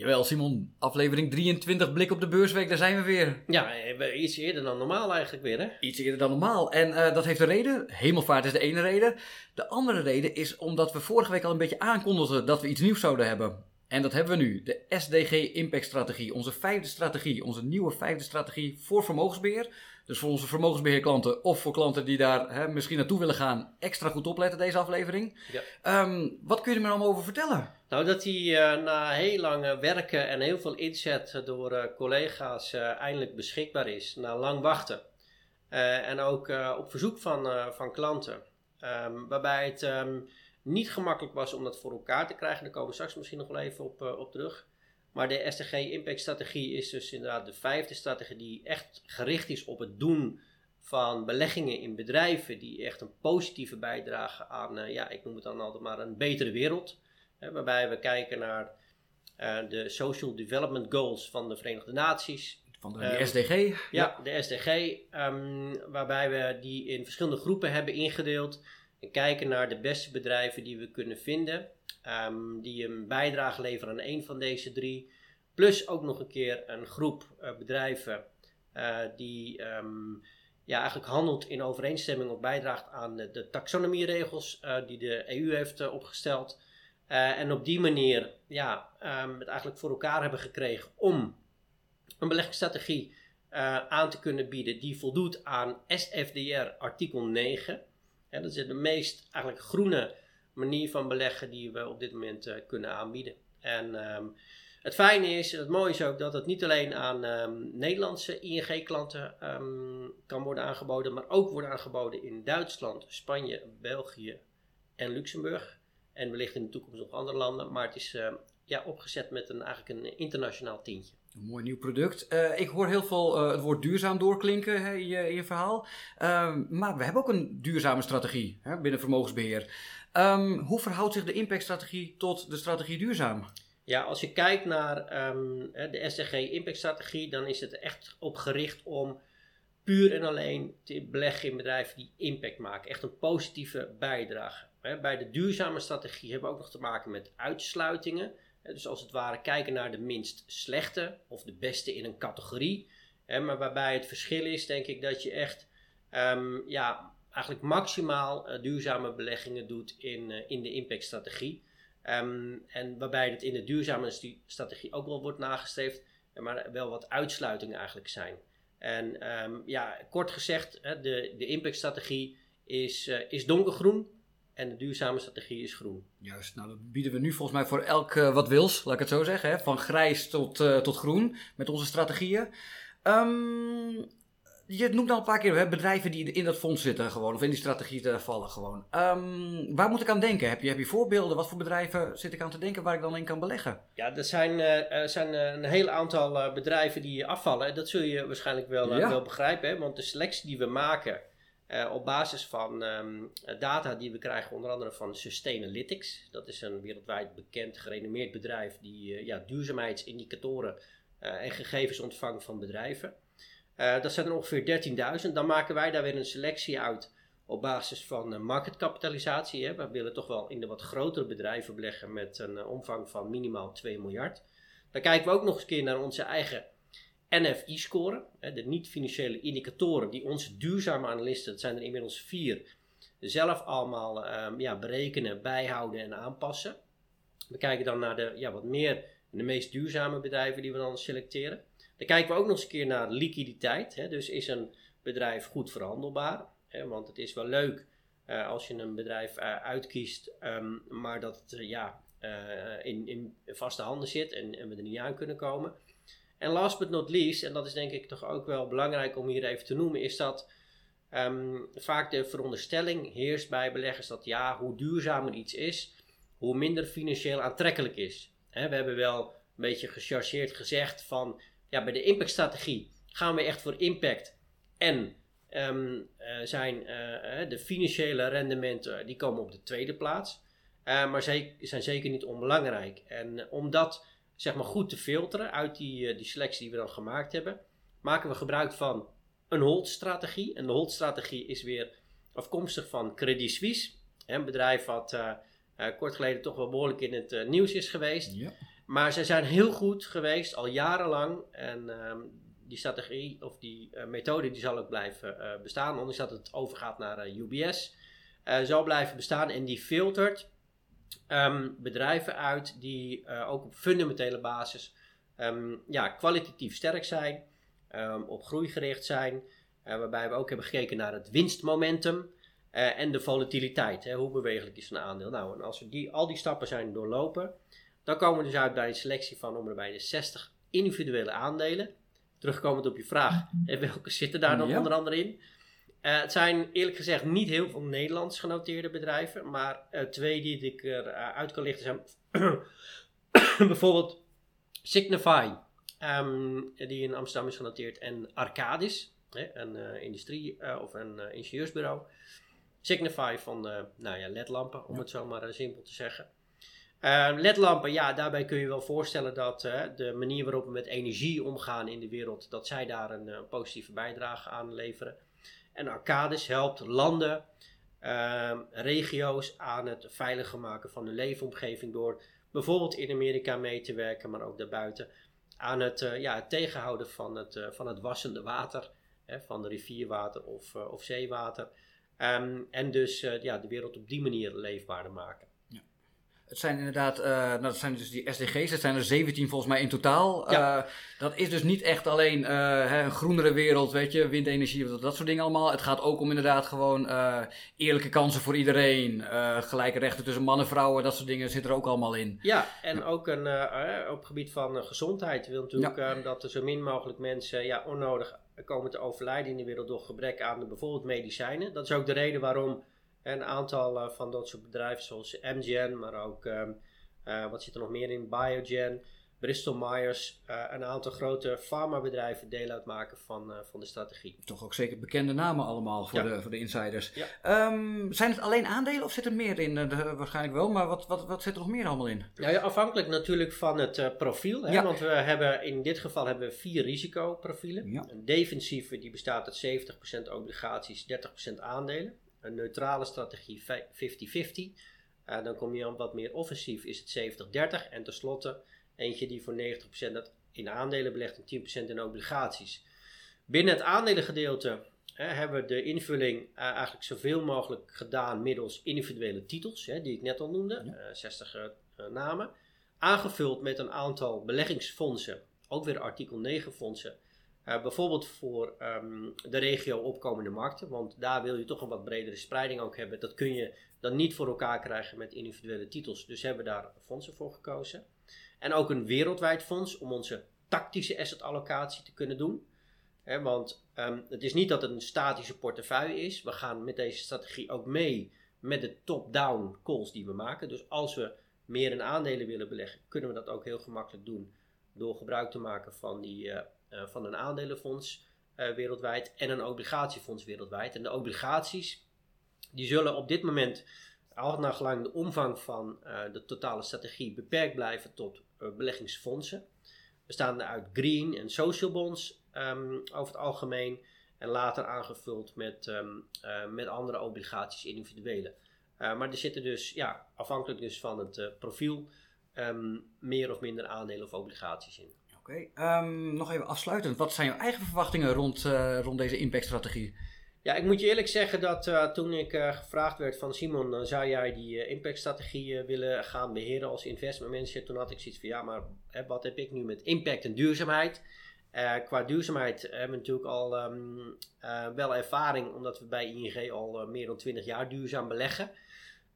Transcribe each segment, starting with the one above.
Jawel, Simon, aflevering 23, blik op de beursweek, daar zijn we weer. Ja, eh, iets eerder dan normaal eigenlijk weer, hè? Iets eerder dan normaal. En uh, dat heeft een reden. Hemelvaart is de ene reden. De andere reden is omdat we vorige week al een beetje aankondigden dat we iets nieuws zouden hebben. En dat hebben we nu. De SDG Impact Strategie. Onze vijfde strategie. Onze nieuwe vijfde strategie voor vermogensbeheer. Dus voor onze vermogensbeheerklanten of voor klanten die daar hè, misschien naartoe willen gaan, extra goed opletten deze aflevering. Ja. Um, wat kun je er me allemaal over vertellen? Nou, dat die uh, na heel lang werken en heel veel inzet door uh, collega's uh, eindelijk beschikbaar is, na lang wachten. en ook op verzoek van, van klanten. Um, waarbij het um, niet gemakkelijk was om dat voor elkaar te krijgen. Daar komen we straks misschien nog wel even op, op terug. Maar de SDG Impact Strategie is dus inderdaad de vijfde strategie die echt gericht is op het doen van beleggingen in bedrijven die echt een positieve bijdrage aan, uh, ja, ik noem het dan altijd maar een betere wereld. Hè, waarbij we kijken naar uh, de Social Development Goals van de Verenigde Naties. Van de, SDG? Ja, de SDG. Um, waarbij we die in verschillende groepen hebben ingedeeld. En kijken naar de beste bedrijven die we kunnen vinden. Um, die een bijdrage leveren aan een van deze drie. Plus ook nog een keer een groep uh, bedrijven uh, die um, ja, eigenlijk handelt in overeenstemming of bijdraagt aan de, taxonomieregels uh, die de EU heeft opgesteld. en op die manier ja, um, het eigenlijk voor elkaar hebben gekregen om een beleggingsstrategie aan te kunnen bieden die voldoet aan SFDR artikel 9. Dat is de meest eigenlijk groene manier van beleggen die we op dit moment uh, kunnen aanbieden. En um, het fijne is, het mooie is ook dat het niet alleen aan um, Nederlandse ING-klanten um, kan worden aangeboden, maar ook wordt aangeboden in Duitsland, Spanje, België en Luxemburg. En wellicht in de toekomst nog andere landen, maar het is ja, opgezet met een, eigenlijk een internationaal tientje. Een mooi nieuw product. Uh, ik hoor heel veel uh, het woord duurzaam doorklinken hè, in, je, in, je, verhaal. Uh, maar we hebben ook een duurzame strategie hè, binnen vermogensbeheer. Um, hoe verhoudt zich de impactstrategie tot de strategie duurzaam? Ja, als je kijkt naar um, de SDG impactstrategie, dan is het echt op gericht om puur en alleen te beleggen in bedrijven die impact maken. Echt een positieve bijdrage. Bij de duurzame strategie hebben we ook nog te maken met uitsluitingen. Dus als het ware kijken naar de minst slechte of de beste in een categorie. Maar waarbij het verschil is, denk ik, dat je echt um, ja, eigenlijk maximaal uh, duurzame beleggingen doet in, uh, in de impactstrategie. Um, en waarbij het in de duurzame strategie ook wel wordt nagestreefd, maar wel wat uitsluitingen eigenlijk zijn. En um, ja, kort gezegd, de, de impactstrategie is, is donkergroen en de duurzame strategie is groen. Juist, nou dat bieden we nu volgens mij voor elk wat wils, laat ik het zo zeggen. Hè? Van grijs tot, tot groen met onze strategieën. Um, je noemt al een paar keer hè, bedrijven die in dat fonds zitten gewoon, of in die strategie vallen gewoon. Um, waar moet ik aan denken? Heb je, heb je voorbeelden? Wat voor bedrijven zit ik aan te denken waar ik dan in kan beleggen? Ja, er zijn, er zijn een heel aantal bedrijven die afvallen. Dat zul je waarschijnlijk wel, ja. wel begrijpen, hè? want de selectie die we maken op basis van um, data die we krijgen, onder andere van Sustainalytics. Dat is een wereldwijd bekend, gerenommeerd bedrijf die ja, duurzaamheidsindicatoren en gegevens ontvangt van bedrijven. Dat zijn er ongeveer 13.000. Dan maken wij daar weer een selectie uit op basis van marketkapitalisatie. We willen toch wel in de wat grotere bedrijven beleggen met een omvang van minimaal 2 miljard. Dan kijken we ook nog eens een keer naar onze eigen NFI-score. De niet-financiële indicatoren die onze duurzame analisten, dat zijn er inmiddels vier, zelf allemaal um, ja, berekenen, bijhouden en aanpassen. We kijken dan naar de ja, wat meer de meest duurzame bedrijven die we dan selecteren. Dan kijken we ook nog eens een keer naar liquiditeit. Hè. Dus is een bedrijf goed verhandelbaar? Hè, want het is wel leuk uh, als je een bedrijf uh, uitkiest, um, maar dat het uh, ja, in, in, vaste handen zit en, en, we er niet aan kunnen komen. En last but not least, en dat is denk ik toch ook wel belangrijk om hier even te noemen, is dat um, vaak de veronderstelling heerst bij beleggers dat ja, hoe duurzamer iets is, hoe minder financieel aantrekkelijk is. We hebben wel een beetje gechargeerd gezegd van ja, bij de impactstrategie gaan we echt voor impact. En um, uh, zijn uh, de financiële rendementen die komen op de tweede plaats. Maar ze zijn zeker niet onbelangrijk. En om dat zeg maar, goed te filteren uit die, die selectie die we dan gemaakt hebben, maken we gebruik van een HOLD-strategie. En de HOLD-strategie is weer afkomstig van Credit Suisse. Een bedrijf wat kort geleden toch wel behoorlijk in het nieuws is geweest. Ja. Maar ze zijn heel goed geweest, al jarenlang. En ehm, die strategie of die methode die zal ook blijven bestaan. Ondanks dat het overgaat naar UBS. zal blijven bestaan en die filtert ehm, bedrijven uit die ook op fundamentele basis Ehm, ja, kwalitatief sterk zijn, um, op groei gericht zijn, uh, waarbij we ook hebben gekeken naar het winstmomentum uh, en de volatiliteit. Hè, hoe bewegelijk is een aandeel? Nou, en als we die, al die stappen zijn doorlopen, dan komen we dus uit bij een selectie van om bij de 60 individuele aandelen. Terugkomend op je vraag, welke zitten daar dan onder andere in? Uh, het zijn eerlijk gezegd niet heel veel Nederlands genoteerde bedrijven, maar twee die ik eruit kan lichten zijn bijvoorbeeld Signify, ehm, die in Amsterdam is genoteerd, en Arcadis, hè, een uh, industrie- uh, of een uh, ingenieursbureau. Signify van nou ja, ledlampen, om het zo maar simpel te zeggen. Ehm, ledlampen, ja, daarbij kun je wel voorstellen dat de manier waarop we met energie omgaan in de wereld, dat zij daar een positieve bijdrage aan leveren. En Arcadis helpt landen, ehm, regio's aan het veiliger maken van hun leefomgeving door bijvoorbeeld in Amerika mee te werken, maar ook daarbuiten, aan het, uh, ja, het tegenhouden van het, uh, van het wassende water, hè, van de rivierwater of, uh, of zeewater. Um, en dus ja, de wereld op die manier leefbaarder maken. Het zijn inderdaad, uh, nou, dat zijn dus die SDG's, het zijn er 17 volgens mij in totaal. Ja. Uh, dat is dus niet echt alleen uh, een groenere wereld, weet je, windenergie, dat, dat soort dingen allemaal. Het gaat ook om inderdaad gewoon eerlijke kansen voor iedereen, gelijke rechten tussen mannen en vrouwen, dat soort dingen zitten er ook allemaal in. Ja, en ja. ook een, op het gebied van gezondheid wil natuurlijk ja. dat er zo min mogelijk mensen ja, onnodig komen te overlijden in de wereld door gebrek aan bijvoorbeeld medicijnen. Dat is ook de reden waarom een aantal uh, van dat soort bedrijven zoals MGen, maar ook um, uh, wat zit er nog meer in? Biogen, Bristol Myers, uh, een aantal grote farmabedrijven deel uitmaken van, van de strategie. Toch ook zeker bekende namen allemaal voor, ja. de, voor de insiders. Ja. Um, zijn het alleen aandelen of zit er meer in? De, waarschijnlijk wel, maar wat, wat, wat zit er nog meer allemaal in? Nou ja, afhankelijk natuurlijk van het profiel. Hè? Want we hebben in dit geval hebben we vier risicoprofielen. Een defensieve die bestaat uit 70% obligaties, 30% aandelen een neutrale strategie 50-50. Uh, eh, dan kom je aan wat meer offensief, is het 70-30. En tenslotte eentje die voor 90% in aandelen belegt en 10% in obligaties. Binnen het aandelengedeelte hebben we de invulling uh, eigenlijk zoveel mogelijk gedaan middels individuele titels, hè, die ik net al noemde, ja. 60 uh, namen. Aangevuld met een aantal beleggingsfondsen, ook weer artikel 9 fondsen, uh, bijvoorbeeld voor um, de regio opkomende markten, want daar wil je toch een wat bredere spreiding ook hebben. Dat kun je dan niet voor elkaar krijgen met individuele titels, dus hebben we daar fondsen voor gekozen. En ook een wereldwijd fonds om onze tactische assetallocatie te kunnen doen. Want um, het is niet dat het een statische portefeuille is. We gaan met deze strategie ook mee met de top-down calls die we maken. Dus als we meer in aandelen willen beleggen, kunnen we dat ook heel gemakkelijk doen door gebruik te maken van die uh, van een aandelenfonds uh, wereldwijd en een obligatiefonds wereldwijd. En de obligaties die zullen op dit moment, al naar gelang de omvang van uh, de totale strategie, beperkt blijven tot beleggingsfondsen. Bestaande uit green en social bonds um, over het algemeen. En later aangevuld met, um, met andere obligaties, individuele. maar er zitten dus, ja, afhankelijk dus van het profiel, um, meer of minder aandelen of obligaties in. Oké, um, nog even afsluitend. Wat zijn jouw eigen verwachtingen rond, uh, rond deze impactstrategie? Ja, ik moet je eerlijk zeggen dat uh, toen ik uh, gevraagd werd van Simon, zou jij die impactstrategie willen gaan beheren als investment manager? Toen had ik zoiets van, ja, maar wat heb ik nu met impact en duurzaamheid? qua duurzaamheid hebben we natuurlijk al um, wel ervaring, omdat we bij ING al meer dan 20 jaar duurzaam beleggen.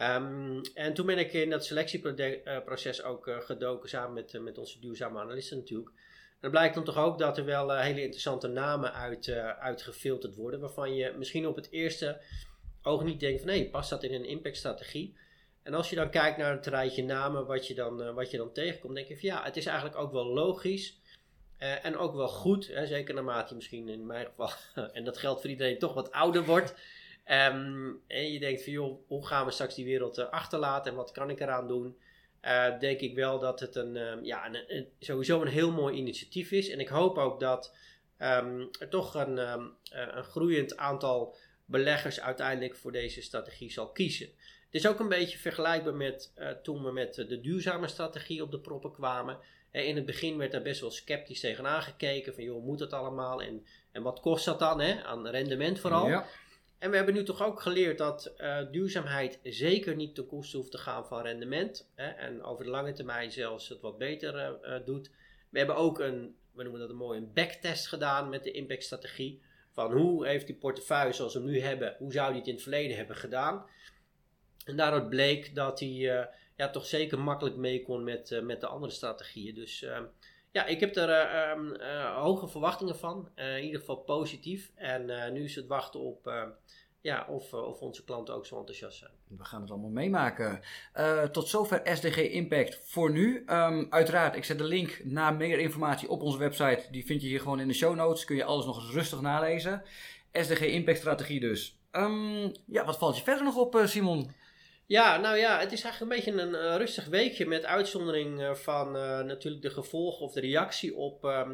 Um, en toen ben ik in dat selectieproces ook uh, gedoken samen met, uh, met onze duurzame analisten natuurlijk. En dan blijkt dan toch ook dat er wel hele interessante namen uit, uitgefilterd worden, waarvan je misschien op het eerste oog niet denkt van hé, past dat in een impactstrategie? En als je dan kijkt naar het rijtje namen wat je dan, wat je dan tegenkomt, denk je van ja, het is eigenlijk ook wel logisch en ook wel goed, hè, zeker naarmate je misschien in mijn geval, en dat geldt voor iedereen, toch wat ouder wordt. Um, en je denkt van joh, hoe gaan we straks die wereld uh, achterlaten en wat kan ik eraan doen? Uh, denk ik wel dat het een, um, ja, een, sowieso een heel mooi initiatief is. En ik hoop ook dat um, er toch een, een groeiend aantal beleggers uiteindelijk voor deze strategie zal kiezen. Het is ook een beetje vergelijkbaar met toen we met de duurzame strategie op de proppen kwamen. in het begin werd daar best wel sceptisch tegenaan gekeken. Van joh, moet het allemaal? En, en wat kost dat dan? Hè? Aan rendement vooral. Ja. En we hebben nu toch ook geleerd dat uh, duurzaamheid zeker niet ten koste hoeft te gaan van rendement. Hè, en over de lange termijn zelfs het wat beter uh, doet. We hebben ook een, we noemen dat een mooie een backtest gedaan met de impactstrategie. Van hoe heeft die portefeuille zoals we hem nu hebben, hoe zou die het in het verleden hebben gedaan? En daaruit bleek dat hij ja, toch zeker makkelijk mee kon met, met de andere strategieën. Dus ehm, ja, ik heb er um, hoge verwachtingen van. in ieder geval positief. En nu is het wachten op ja, of, eh, of onze klanten ook zo enthousiast zijn. We gaan het allemaal meemaken. Tot zover SDG Impact voor nu. Um, uiteraard, ik zet de link naar meer informatie op onze website. Die vind je hier gewoon in de show notes. Kun je alles nog eens rustig nalezen. SDG Impact strategie dus. Um, ja, wat valt je verder nog op, Simon? Ja, nou ja, het is eigenlijk een beetje een rustig weekje met uitzondering uh, van uh, natuurlijk de gevolgen of de reactie op uh,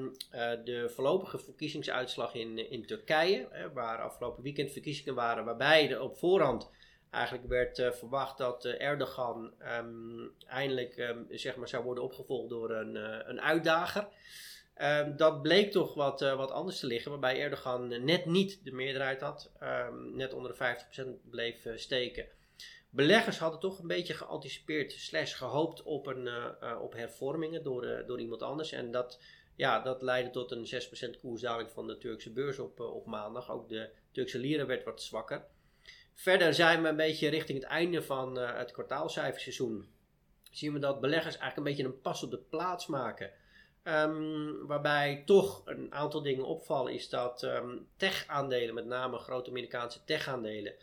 de voorlopige verkiezingsuitslag in, in Turkije. waar afgelopen weekend verkiezingen waren, waarbij er op voorhand eigenlijk werd verwacht dat Erdogan um, eindelijk um, zeg maar zou worden opgevolgd door een, een uitdager. dat bleek toch wat, wat anders te liggen, waarbij Erdogan net niet de meerderheid had, net onder de 50% bleef steken beleggers hadden toch een beetje geanticipeerd, slash gehoopt op, een, uh, uh, op hervormingen door, uh, door iemand anders. En dat, ja, dat leidde tot een 6% koersdaling van de Turkse beurs op, op maandag. Ook de Turkse lira werd wat zwakker. Verder zijn we een beetje richting het einde van het kwartaalcijferseizoen. Zien we dat beleggers eigenlijk een beetje een pas op de plaats maken. Um, waarbij toch een aantal dingen opvallen is dat um, tech-aandelen, met name grote Amerikaanse tech-aandelen,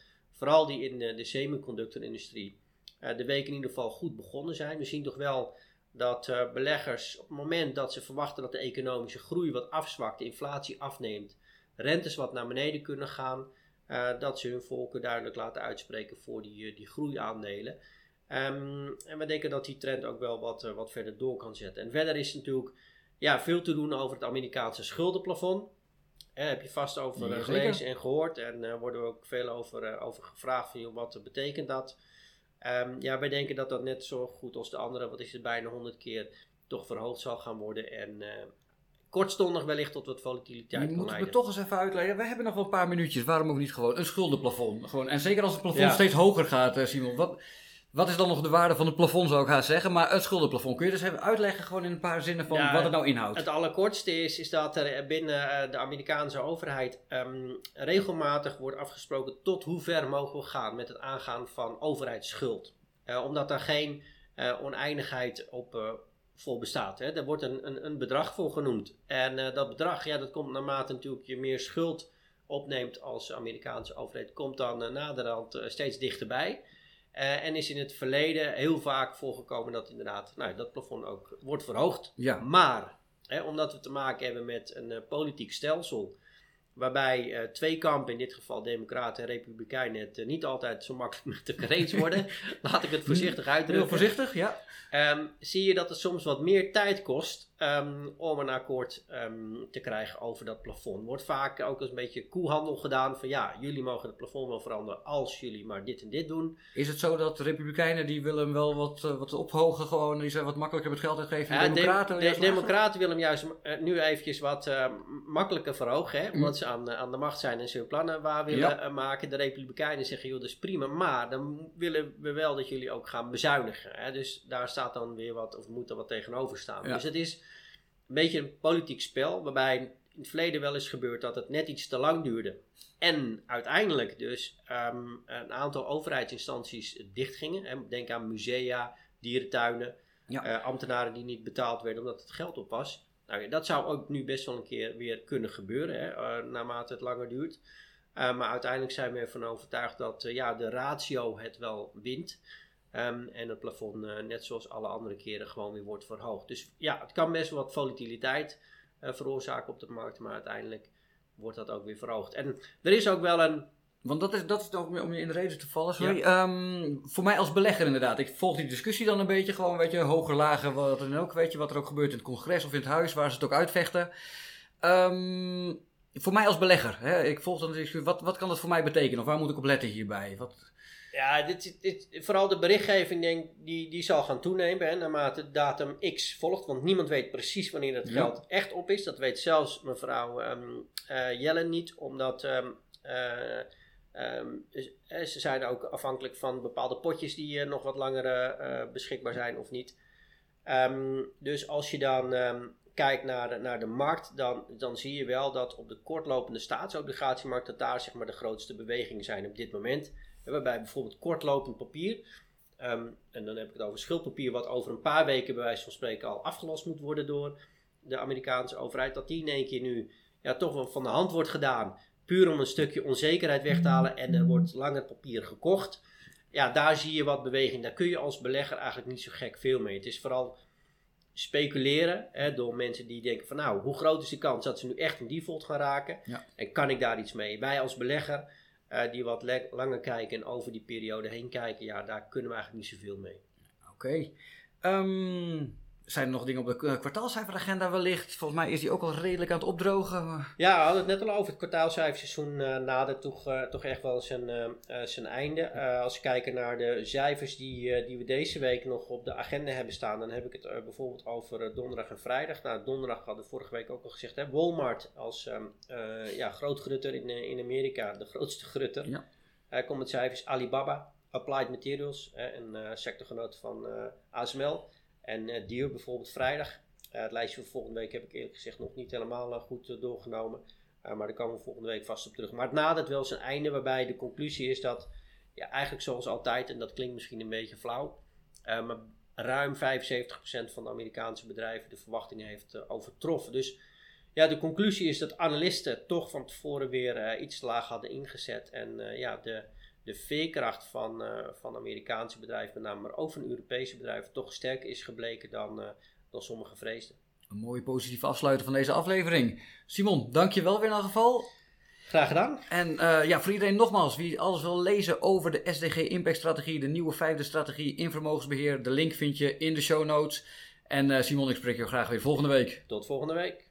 vooral die in de, semiconductorindustrie, uh, de week in ieder geval goed begonnen zijn. We zien toch wel dat uh, beleggers op het moment dat ze verwachten dat de economische groei wat afzwakt, de inflatie afneemt, rentes wat naar beneden kunnen gaan, uh, dat ze hun volken duidelijk laten uitspreken voor die, die groeiaandelen. Um, en we denken dat die trend ook wel wat, wat verder door kan zetten. En verder is natuurlijk ja, veel te doen over het Amerikaanse schuldenplafond heb je vast over ja, gelezen en gehoord. En uh, worden we ook veel over, uh, over gevraagd van wat betekent dat. Um, ja, wij denken dat dat net zo goed als de andere, wat is het bijna 100 keer, toch verhoogd zal gaan worden. En uh, kortstondig wellicht tot wat volatiliteit. Je moet me toch eens even uitleggen. We hebben nog wel een paar minuutjes. Waarom ook niet gewoon een schuldenplafond? Gewoon, en zeker als het plafond steeds hoger gaat, Simon. Wat, wat is dan nog de waarde van het plafond, zou ik gaan zeggen. Maar het schuldenplafond, kun je dus even uitleggen gewoon in een paar zinnen van wat het nou inhoudt? Het allerkortste is, is dat er binnen eh, de Amerikaanse overheid um, regelmatig wordt afgesproken tot hoe ver mogen we gaan met het aangaan van overheidsschuld. Uh, omdat daar geen uh, oneindigheid op uh, voor bestaat. Hè. Er wordt een, een, een bedrag voor genoemd. En dat bedrag, ja, dat komt naarmate natuurlijk je meer schuld opneemt als Amerikaanse overheid, komt dan naderhand steeds dichterbij. Uh, en is in het verleden heel vaak voorgekomen dat inderdaad nou, dat plafond ook wordt verhoogd. Ja. Maar hè, omdat we te maken hebben met een uh, politiek stelsel Waarbij uh, twee kampen, in dit geval Democraten en Republikeinen, het niet altijd zo makkelijk met elkaar eens worden. Laat ik het voorzichtig uitdrukken. Heel voorzichtig, ja. Um, zie je dat het soms wat meer tijd kost um, om een akkoord um, te krijgen over dat plafond. Wordt vaak ook eens een beetje koehandel gedaan van ja, jullie mogen het plafond wel veranderen als jullie maar dit en dit doen. Is het zo dat de Republikeinen die willen hem wel wat, uh, wat ophogen gewoon, die zijn wat makkelijker met geld uitgeven? De Democraten, de, de, Democraten willen hem juist nu eventjes wat makkelijker verhogen, hè, mm aan, eh, aan de macht zijn en ze hun plannen waar willen eh, maken. De Republikeinen zeggen, joh, dat is prima, maar dan willen we wel dat jullie ook gaan bezuinigen. Hè? Dus daar staat dan weer wat, of moet er wat tegenover staan. Dus het is een beetje een politiek spel, waarbij in het verleden wel eens gebeurd dat het net iets te lang duurde. En uiteindelijk dus um, een aantal overheidsinstanties dichtgingen. Denk aan musea, dierentuinen, ja. uh, ambtenaren die niet betaald werden omdat het geld op was. Nou, dat zou ook nu best wel een keer weer kunnen gebeuren, hè, uh, naarmate het langer duurt. Uh, maar uiteindelijk zijn we ervan overtuigd dat ja, de ratio het wel wint. Um, en het plafond, net zoals alle andere keren, gewoon weer wordt verhoogd. Dus ja, het kan best wel wat volatiliteit veroorzaken op de markt, maar uiteindelijk wordt dat ook weer verhoogd. En er is ook wel een want dat is, dat is ook om je in de reden te vallen. Sorry. Um, voor mij als belegger inderdaad. Ik volg die discussie dan een beetje. Gewoon, weet je, hoger, lager, wat dan ook. Weet je, wat er ook gebeurt in het congres of in het huis, waar ze het ook uitvechten. Um, voor mij als belegger, hè, ik volg dan natuurlijk, wat, wat kan dat voor mij betekenen? Of waar moet ik op letten hierbij? Wat... Ja, dit, dit, vooral de berichtgeving denk, die, die zal gaan toenemen hè, naarmate datum X volgt. Want niemand weet precies wanneer het geld echt op is. Dat weet zelfs mevrouw um, Jellen niet, omdat um, um, ze zijn ook afhankelijk van bepaalde potjes die uh, nog wat langer beschikbaar zijn of niet. dus als je dan kijkt naar de, naar de markt, dan, dan zie je wel dat op de kortlopende staatsobligatiemarkt dat daar zeg maar, de grootste bewegingen zijn op dit moment. Waarbij bijvoorbeeld kortlopend papier, ehm, en dan heb ik het over schuldpapier, wat over een paar weken bij wijze van spreken al afgelost moet worden door de Amerikaanse overheid, dat die in één keer nu ja, toch wel van de hand wordt gedaan. Puur om een stukje onzekerheid weg te halen en er wordt langer papier gekocht. Ja, daar zie je wat beweging. Daar kun je als belegger eigenlijk niet zo gek veel mee. Het is vooral speculeren hè, door mensen die denken van nou, hoe groot is de kans dat ze nu echt een default gaan raken? En kan ik daar iets mee? Wij als belegger uh, die wat langer kijken en over die periode heen kijken, ja, daar kunnen we eigenlijk niet zoveel mee. Oké. Okay. Ehm, zijn er nog dingen op de eh, kwartaalcijferagenda wellicht? Volgens mij is die ook al redelijk aan het opdrogen. Ja, we hadden het net al over. Het kwartaalcijferseizoen uh, nadert toch, uh, toch echt wel zijn, uh, zijn einde. als we kijken naar de cijfers die, die we deze week nog op de agenda hebben staan, dan heb ik het bijvoorbeeld over donderdag en vrijdag. Nou, donderdag hadden we vorige week ook al gezegd. Hè, Walmart als um, ja, groot grutter in, in Amerika, de grootste grutter. Ja. Komt met cijfers Alibaba, Applied Materials, een sectorgenoot van ASML. En uh, bijvoorbeeld vrijdag. Uh, het lijstje voor volgende week heb ik eerlijk gezegd nog niet helemaal uh, goed doorgenomen. maar daar komen we volgende week vast op terug. Maar het nadert wel zijn einde, waarbij de conclusie is dat, ja, eigenlijk zoals altijd, en dat klinkt misschien een beetje flauw, maar ruim 75% van de Amerikaanse bedrijven de verwachtingen heeft overtroffen. Dus ja, de conclusie is dat analisten toch van tevoren weer iets te laag hadden ingezet. En ja, de de veerkracht van, uh, van Amerikaanse bedrijven, met name, maar ook van Europese bedrijven, toch sterker is gebleken dan, uh, dan sommigen vreesden. Een mooie positieve afsluiter van deze aflevering. Simon, dank je wel weer in ieder geval. Graag gedaan. En uh, ja, voor iedereen nogmaals, wie alles wil lezen over de SDG Impact Strategie, de nieuwe vijfde strategie in vermogensbeheer, de link vind je in de show notes. En Simon, ik spreek je graag weer volgende week. Tot volgende week.